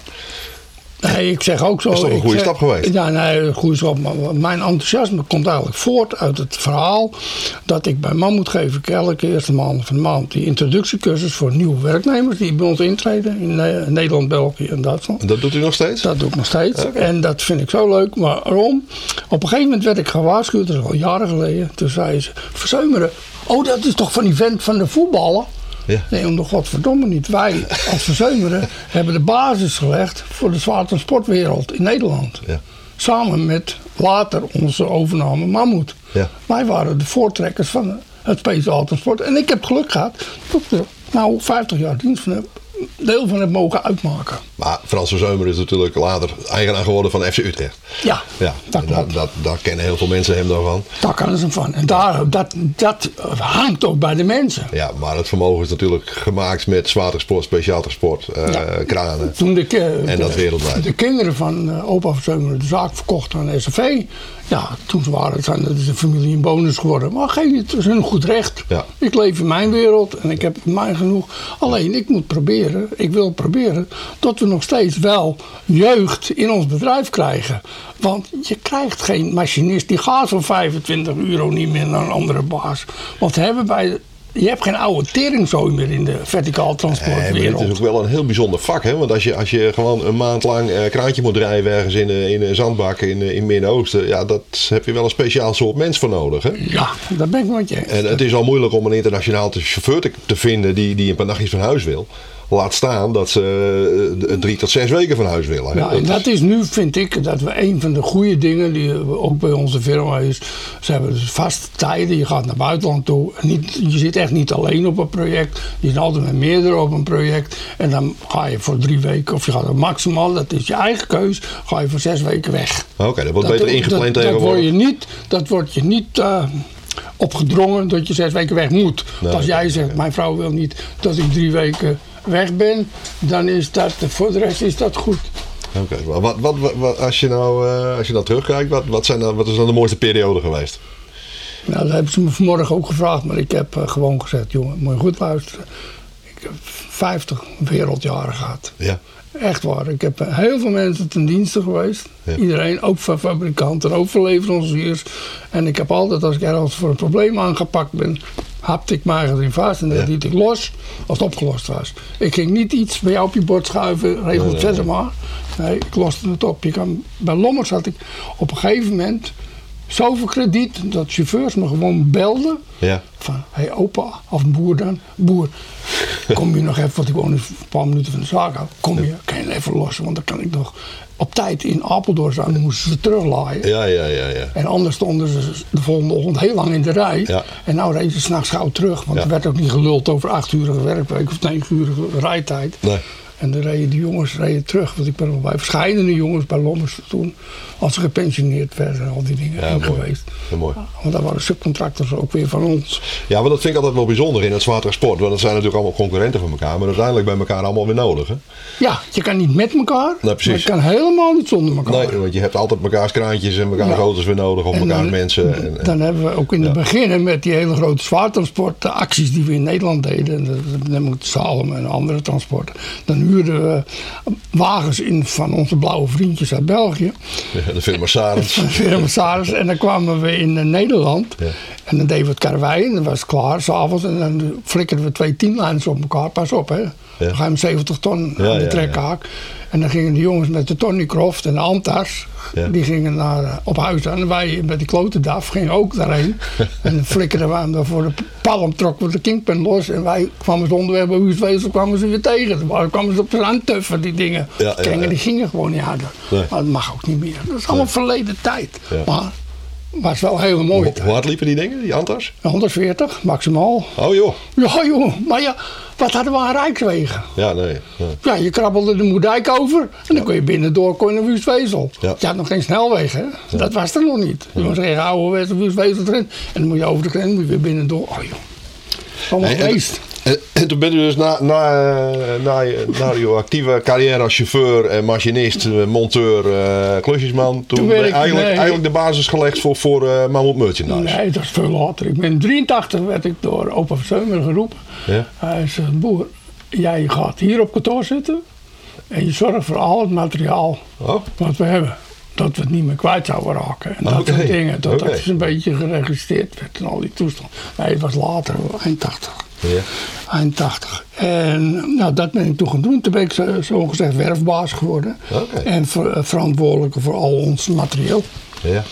Nee, ik zeg ook zo. Dat is toch een goede zeg- stap geweest? Ja, nee, een goede stap. Maar mijn enthousiasme komt eigenlijk voort uit het verhaal dat ik bij Mammoet geef ik elke eerste maand van de maand die introductiecursus voor nieuwe werknemers die bij ons intreden in Nederland, België en Duitsland. En dat doet u nog steeds? Dat doe ik nog steeds. En dat vind ik zo leuk. Maar waarom? Op een gegeven moment werd ik gewaarschuwd, dat is al jaren geleden. Toen zei ze, verzeumeren. Oh, dat is toch van die vent van de voetballen? Ja. Nee, om de godverdomme niet. Wij als verzeumeren hebben de basis gelegd voor de zwaartransportwereld in Nederland. Ja. Samen met later onze overname Mammoet. Ja. Wij waren de voortrekkers van het speciaal transport. En ik heb geluk gehad dat ik er nou 50 jaar dienst van heb, deel van heb mogen uitmaken. Maar Frans van Zeumer is natuurlijk later eigenaar geworden van FC Utrecht. Ja, Ja, dat en dat, daar kennen heel veel mensen hem dan van. Daar kan ze van. En daar, dat, dat hangt ook bij de mensen. Ja, maar het vermogen is natuurlijk gemaakt met zwaar transport, speciaal transport, eh, Ja. kranen. Toen de, En dat wereldwijd. De kinderen van eh, opa Verzeumeren de zaak verkochten aan SFV. Ja, toen waren het, zijn het de familie een bonus geworden. Maar geef het is hun goed recht. Ja. Ik leef in mijn wereld en ik heb mij genoeg. Alleen ik moet proberen, ik wil proberen, dat we nog steeds wel jeugd in ons bedrijf krijgen. Want je krijgt geen machinist die gaat voor 25 euro niet meer naar een andere baas. Want we hebben bij, je hebt geen oude teringzooi meer in de verticaal transportwereld. het is ook wel een heel bijzonder vak. Hè? Want als je, als je gewoon een maand lang eh, kraantje moet rijden ergens in, eh, in een zandbak in, eh, in Midden-Oosten. Ja, dat heb je wel een speciaal soort mens voor nodig. Hè? Ja, daar ben ik met je. En het is al moeilijk om een internationaal te- chauffeur te, te vinden die, die een paar nachtjes van huis wil. Laat staan dat ze eh, drie tot zes weken van huis willen. Ja, en dat is nu, vind ik, dat we een van de goede dingen die ook bij onze firma is. Ze hebben dus vaste tijden. Je gaat naar buitenland toe. Niet, je zit echt niet alleen op een project. Je zit altijd met meerdere op een project. En dan ga je voor drie weken, of je gaat maximaal, dat is je eigen keus, ga je voor zes weken weg. Oké, dat wordt beter ingepland dat, dat tegenwoordig. word je niet, dat wordt je niet opgedrongen dat je zes weken weg moet. Nee, Als jij zegt, mijn vrouw wil niet dat ik drie weken weg ben, dan is dat, voor de rest is dat goed. Oké, maar wat, wat, wat, als, je nou, eh, als je nou terugkijkt, wat, wat, zijn dan, wat is dan de mooiste periode geweest? Nou, dat hebben ze me vanmorgen ook gevraagd, maar ik heb eh, gewoon gezegd, jongen, moet je goed luisteren. Ik heb 50 wereldjaren gehad. Ja. Echt waar. Ik heb heel veel mensen ten dienste geweest. Ja. Iedereen, ook van fabrikanten, ook van leveranciers. En ik heb altijd, als ik ergens voor een probleem aangepakt ben, hapte ik mij erin vast en dat Ja. liet ik los als het opgelost was. Ik ging niet iets bij jou op je bord schuiven, regel het nee, verder nee. maar. Nee, ik loste het op. Je kan, bij Lommers had ik op een gegeven moment zoveel krediet dat chauffeurs me gewoon belden. Ja. Van, hé hey, opa, of boer dan, boer, kom je nog even, want ik woon een paar minuten van de zaak af. Kom je, kan je even lossen, want dan kan ik nog op tijd in Apeldoorn staan, dan moesten ze teruglaaien. Ja, ja, ja, ja. En anders stonden ze de volgende ochtend heel lang in de rij. Ja. En nou reden ze s'nachts gauw terug. Want Ja. er werd ook niet geluld over achtuurige werkweek of negenurige rijtijd. Nee. En dan reden die jongens reden terug. Want ik ben al bij verschillende jongens bij Lommers toen. Als ze gepensioneerd werden en al die dingen Ja, mooi. geweest. Ja, mooi. Want dat waren subcontractors ook weer van ons. Ja, maar dat vind ik altijd wel bijzonder in het zwaardere sport. Want dat zijn natuurlijk allemaal concurrenten van elkaar. Maar uiteindelijk bij elkaar allemaal weer nodig. Hè? Ja, je kan niet met elkaar. Nee, precies. Maar je kan helemaal niet zonder elkaar. Nee, want je hebt altijd mekaars kraantjes en mekaars Ja. auto's weer nodig. Of mekaars dan- mensen. En, en- Dan hebben we ook in het begin met die hele grote zwaartransport, de acties die we in Nederland deden, en dat neem ik Salem en andere transporten. Dan huurden we wagens in van onze blauwe vriendjes uit België. de firma Sarens. Van firma. En dan kwamen we in eh, Nederland. Ja. En dan deden we het karwei en dan was het klaar s'avonds. En dan flikkerden we twee tienlijns op elkaar. Pas op hè. Dan je met 70 ton Ja, aan de ja, trekhaak. En dan gingen de jongens met de Tony Croft en de Antas. Ja. Die gingen naar, eh, op huis aan. En wij met die klote DAF gingen ook daarheen. en dan flikkerden we hem daar voor de palm, trokken we de kingpin los. En wij kwamen ze onderweg bij Huiswezel, kwamen ze weer tegen. Dan kwamen ze op de aantuffen, die dingen. Ja, ja, ja. die gingen gewoon niet harder. Nee. Maar dat mag ook niet meer. Dat is allemaal verleden tijd. Ja. Maar was wel heel mooi. Hoe hard liepen die dingen, die Antas? 140 maximaal. Oh joh. Ja joh, maar ja, wat hadden we aan rijkswegen? Ja, nee. nee. Ja, je krabbelde de Moerdijk over en dan kon je binnendoor kon je naar Wuestwezel. Ja. Je had nog geen snelweg, hè? Dat was er nog niet. Je moest geen oude Wuestwezel erin. En dan moet je over de grens moet je weer binnendoor. Oh joh, allemaal en- geweest. En, en toen bent u dus na, na, eh, na, je- actieve carrière als chauffeur, en machinist, eh, monteur, eh, klusjesman. Toen, Toen ben ben je ik- eigenlijk, nee. eigenlijk de basis gelegd voor, voor eh Mammoet Merchandise. Nee, dat is veel later. Ik ben in 83 werd ik door opa Verseumer geroepen. Ja? Hij zegt, boer, jij gaat hier op kantoor zitten en je zorgt voor al het materiaal Oh, wat we hebben. Dat we het niet meer kwijt zouden raken. En dat soort dingen. Dat dat is een beetje geregistreerd werd en al die toestand. Nee, het was later, eind 80. Ja. Eind 80. En nou, dat ben ik toen gaan doen. Toen ben ik zo, zo gezegd werfbaas geworden. En ver- eh, verantwoordelijke voor al ons materieel. ja.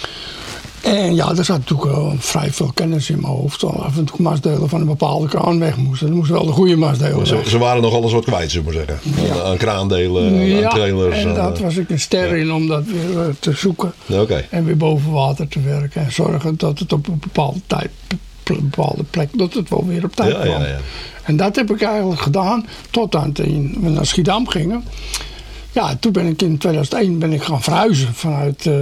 En ja, er zat natuurlijk wel vrij veel kennis in mijn hoofd. Al af en toe masdelen van een bepaalde kraan weg moesten. Er moesten wel de goede masdelen Ze, ze waren nog alles wat kwijt, zullen we zeggen. Aan, aan kraandelen, aan trailers. en dat eh, was ik een ster in om dat weer te zoeken. En weer boven water te werken. En zorgen dat het op een bepaalde tijd, bepaalde plek, dat het wel weer op tijd Ja, kwam. ja, ja. En dat heb ik eigenlijk gedaan tot aan toen we naar Schiedam gingen. Ja, toen ben ik in 2001 ben ik gaan verhuizen vanuit eh,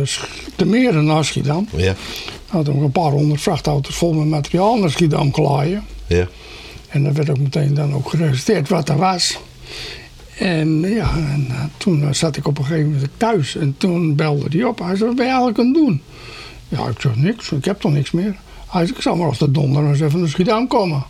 de Meren naar Schiedam. Ja, Had ook een paar honderd vrachtauto's vol met materiaal naar Schiedam gelaaien. ja. En dat werd ook meteen dan ook geregistreerd wat er was. En ja, en, eh, toen eh, zat ik op een gegeven moment thuis. En toen belde hij op. Hij zei, wat ben je eigenlijk aan het doen? Ja, ik zeg niks. Ik heb toch niks meer. Hij zei, ik zal maar als de donder eens even naar Schiedam komen.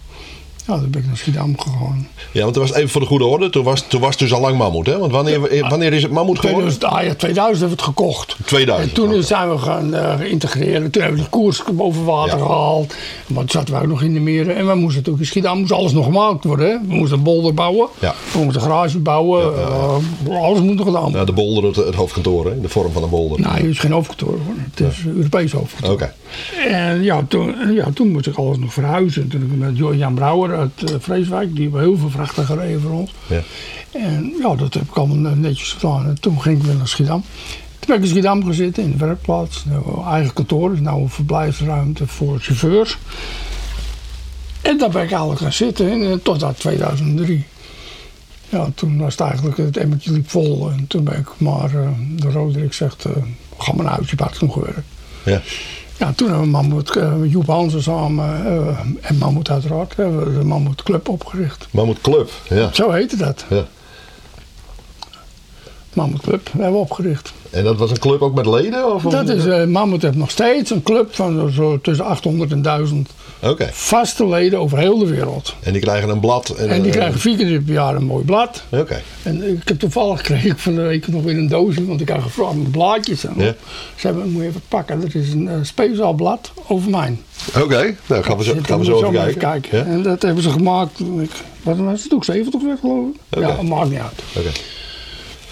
Ja, dan ben ik naar Schiedam gegaan. ja, want dat was even voor de goede orde. Toen was, toen was het dus al lang mammoet, hè? Want wanneer, wanneer is het mammoet geworden? 2000, ah ja, 2000 hebben we het gekocht. 2000, En toen zijn we gaan eh, integreren. Toen hebben we de koers boven water Ja. gehaald. Want toen zaten we ook nog in de meren. En we moesten natuurlijk in Schiedam moest alles nog gemaakt worden. Hè? We moesten een bolder bouwen. Ja. We moesten een garage bouwen. eh, alles moet nog gedaan worden. Ja, de bolder, het, het hoofdkantoor, hè? De vorm van een bolder. Nee, het is geen hoofdkantoor hoor. Het is Europees hoofdkantoor. Oké. En ja toen, ja, toen moest ik alles nog verhuizen. Toen heb ik met Jan Brouwer uit eh, Vreeswijk. Die hebben heel veel vrachten gereden voor ons. Ja. En ja, dat heb ik allemaal netjes gedaan. En toen ging ik weer naar Schiedam. Toen ben ik in Schiedam gezeten in de werkplaats. Nou, eigen kantoor, is nou een verblijfsruimte voor chauffeurs. En daar ben ik eigenlijk gaan zitten en, eh, tot aan 2003. Ja, toen was het eigenlijk, het emmertje liep vol. En toen ben ik maar, eh, de Roderick zegt, ga maar naar huis, je hebt genoeg gewerkt. Ja. Ja, toen hebben we Mammoet, eh, Joep Hansen samen eh, en Mammoet uiteraard, hebben we de Mammoet Club opgericht. Mammoet Club, ja. Zo heette dat. ja. Mammoet Club hebben we opgericht. En dat was een club ook met leden? Of Dat is, eh Mammoet heeft nog steeds een club van zo tussen 800 en 1000 Oké. vaste leden over heel de wereld. En die krijgen een blad. En, En die eh, krijgen vier keer per jaar een mooi blad. Oké. En ik heb toevallig kreeg ik van de week nog weer een doosje, want ik had gevraagd met blaadjes. En Ja. Ze hebben, moet je even pakken, er is een eh, speciaal blad over mijn. Oké, nou gaan we zo, gaan we zo even kijken. Ja? En dat hebben ze gemaakt, ik, wat was het ook, 70 werd geloof ik? Ja, maakt niet uit. Oké.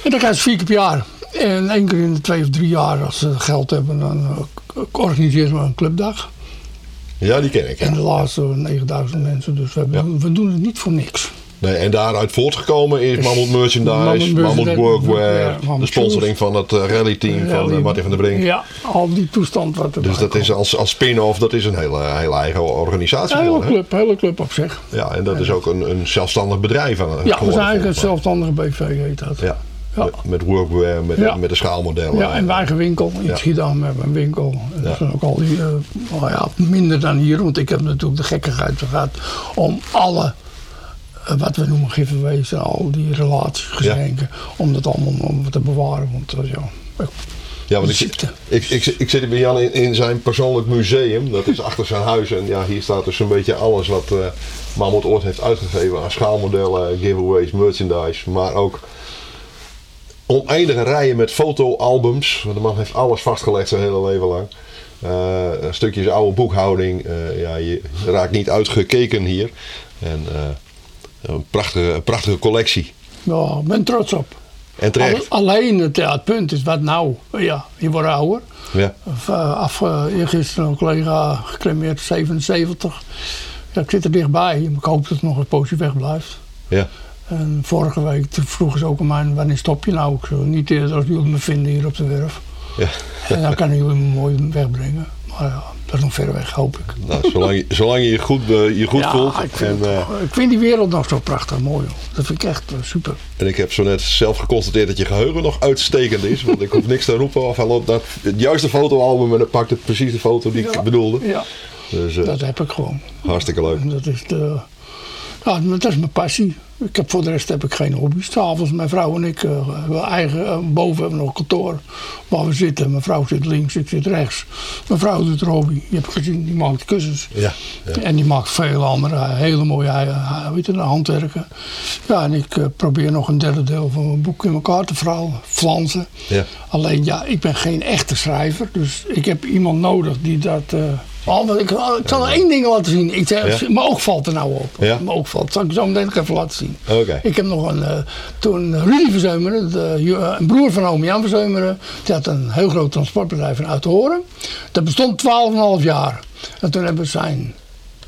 En dan krijgen ze vier keer per jaar. En één keer in de twee of drie jaar, als ze geld hebben, dan eh, organiseren we een clubdag. Ja, die ken ik. En de laatste 9000 mensen, dus we, hebben, we doen het niet voor niks. Nee, en daaruit voortgekomen is Mammoet Merchandise, Mammoet Workwear, ja, Mammoet de sponsoring van het eh, rallyteam van Rally. eh, Martin van der Brink. Ja, al die toestand wat erbij Dus dat is als, als spin-off, dat is een hele, hele eigen organisatie Een hele geworden. club, hele club op zich. Ja, en dat is ook een, een zelfstandig bedrijf aan Ja, we zijn eigenlijk een zelfstandige BV heet dat. Ja, Ja. Met, met workwear, met, Ja. met de schaalmodellen. Ja, en wij eigen winkel. In Ja. Schiedam hebben we een winkel. Dat zijn ook al die, eh, nou ja, minder dan hier. Want ik heb natuurlijk de gekkigheid gehad om alle, eh, wat we noemen giveaways en al die relaties, geschenken, om dat allemaal om te bewaren. Want eh, ja, Ja, want ik, ik, ik, ik zit bij Jan in, in zijn persoonlijk museum. Dat is achter zijn huis. En ja, hier staat dus een beetje alles wat eh Mammoet ooit heeft uitgegeven aan schaalmodellen, giveaways, merchandise. Maar ook oneindige rijen met fotoalbums. Want de man heeft alles vastgelegd zijn hele leven lang. Eh, stukjes oude boekhouding. Eh, ja, je raakt niet uitgekeken hier. En eh, een prachtige, prachtige collectie. ja, ik ben trots op. En terecht. Al- alleen het, ja, het punt is wat nou. Ja, je wordt ouder. Ja. Af, gisteren een collega gecremeerd, 77. Ja, ik zit er dichtbij. Ik hoop dat het nog een poosje weg blijft. Ja. En vorige week vroegen ze ook aan mij, wanneer stop je nou? Ik zo, niet eerder als jullie me vinden hier op de werf. Ja. En dan kunnen jullie me mooi wegbrengen. Maar ja, dat is nog ver weg, hoop ik. Nou, zolang, je, zolang je je goed, eh, je goed ja, voelt. Ik vind, En, eh, ik vind die wereld nog zo prachtig mooi. Joh. Dat vind ik echt eh, super. en ik heb zo net zelf geconstateerd dat je geheugen nog uitstekend is. Want ik hoef niks te roepen. Of hij loopt naar het juiste fotoalbum en dan pakt het precies de foto die ik bedoelde. Ja, Dus eh, dat heb ik gewoon. hartstikke leuk. Dat is, de, dat is mijn passie. Ik heb, voor de rest heb ik geen hobby's. S'avonds, mijn vrouw en ik, we eigen, eh, boven hebben we nog een kantoor waar we zitten. Mijn vrouw zit links, ik zit rechts. Mijn vrouw doet hobby. Je hebt gezien, die maakt kussens. Ja, ja. En die maakt veel andere eh, hele mooie eh, weet je, handwerken. Ja, en ik probeer nog een derde deel van mijn boek in elkaar te verhalen. Flansen. Ja. Alleen ja, ik ben geen echte schrijver. Dus ik heb iemand nodig die dat. Eh al, ik, ik zal nog één ding laten zien. Ik, zeg, Ja? Mijn oog valt er nou op. Ja? Mijn oog valt. Zal ik zo meteen even laten zien. Oké. Ik heb nog een. eh, toen Rudy Verzeumeren, de, eh, een broer van oom Jan Verzeumeren. Die had een heel groot transportbedrijf in Uithoren. Dat bestond 12,5 jaar. En toen hebben zijn.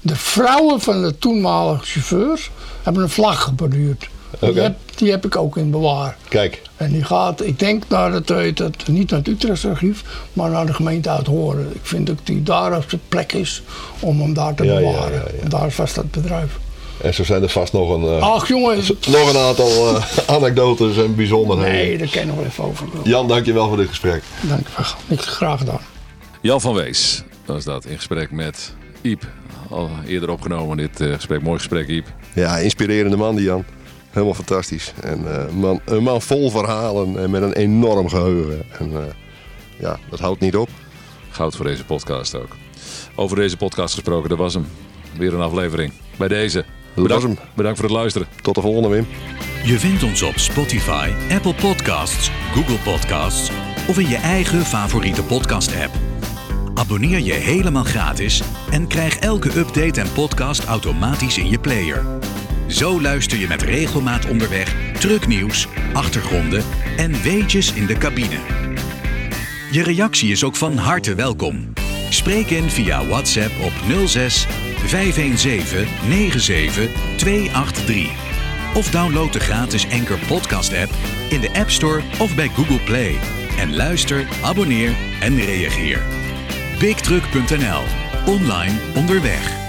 De vrouwen van de toenmalige chauffeurs hebben een vlag geborduurd. Oké. Die, heb, die heb ik ook in bewaar. Kijk, En die gaat, ik denk naar het, weet het, niet naar het Utrechtse archief, maar naar de gemeente Uithoren. Ik vind dat die daar op de plek is om hem daar te Ja, bewaren. ja, ja. En daar is vast dat bedrijf. en zo zijn er vast nog een, eh, Ach jongen, nog een aantal eh, anekdotes en bijzonderheden. nee, daar nog wel even over. Jan, dankjewel voor dit gesprek. Dank je graag gedaan. Jan van Wees was dat in gesprek met Iep. Al eerder opgenomen dit eh, gesprek. Mooi gesprek, Iep. Ja, inspirerende man die Jan. Helemaal fantastisch. En eh, man, een man vol verhalen en met een enorm geheugen. En eh, ja, dat houdt niet op. Goud voor deze podcast ook. Over deze podcast gesproken, dat was hem. Weer een aflevering. Bij deze. was Bedankt, hem. bedankt voor het luisteren. Tot de volgende, Wim. Je vindt ons op Spotify, Apple Podcasts, Google Podcasts of in je eigen favoriete podcast-app. Abonneer je helemaal gratis en krijg elke update en podcast automatisch in je player. Zo luister je met regelmaat onderweg trucknieuws, achtergronden en weetjes in de cabine. Je reactie is ook van harte welkom. Spreek in via WhatsApp op 06 517 97 283. Of download de gratis Anchor Podcast app in de App Store of bij Google Play. En luister, abonneer en reageer. BigTruck.nl. Online onderweg.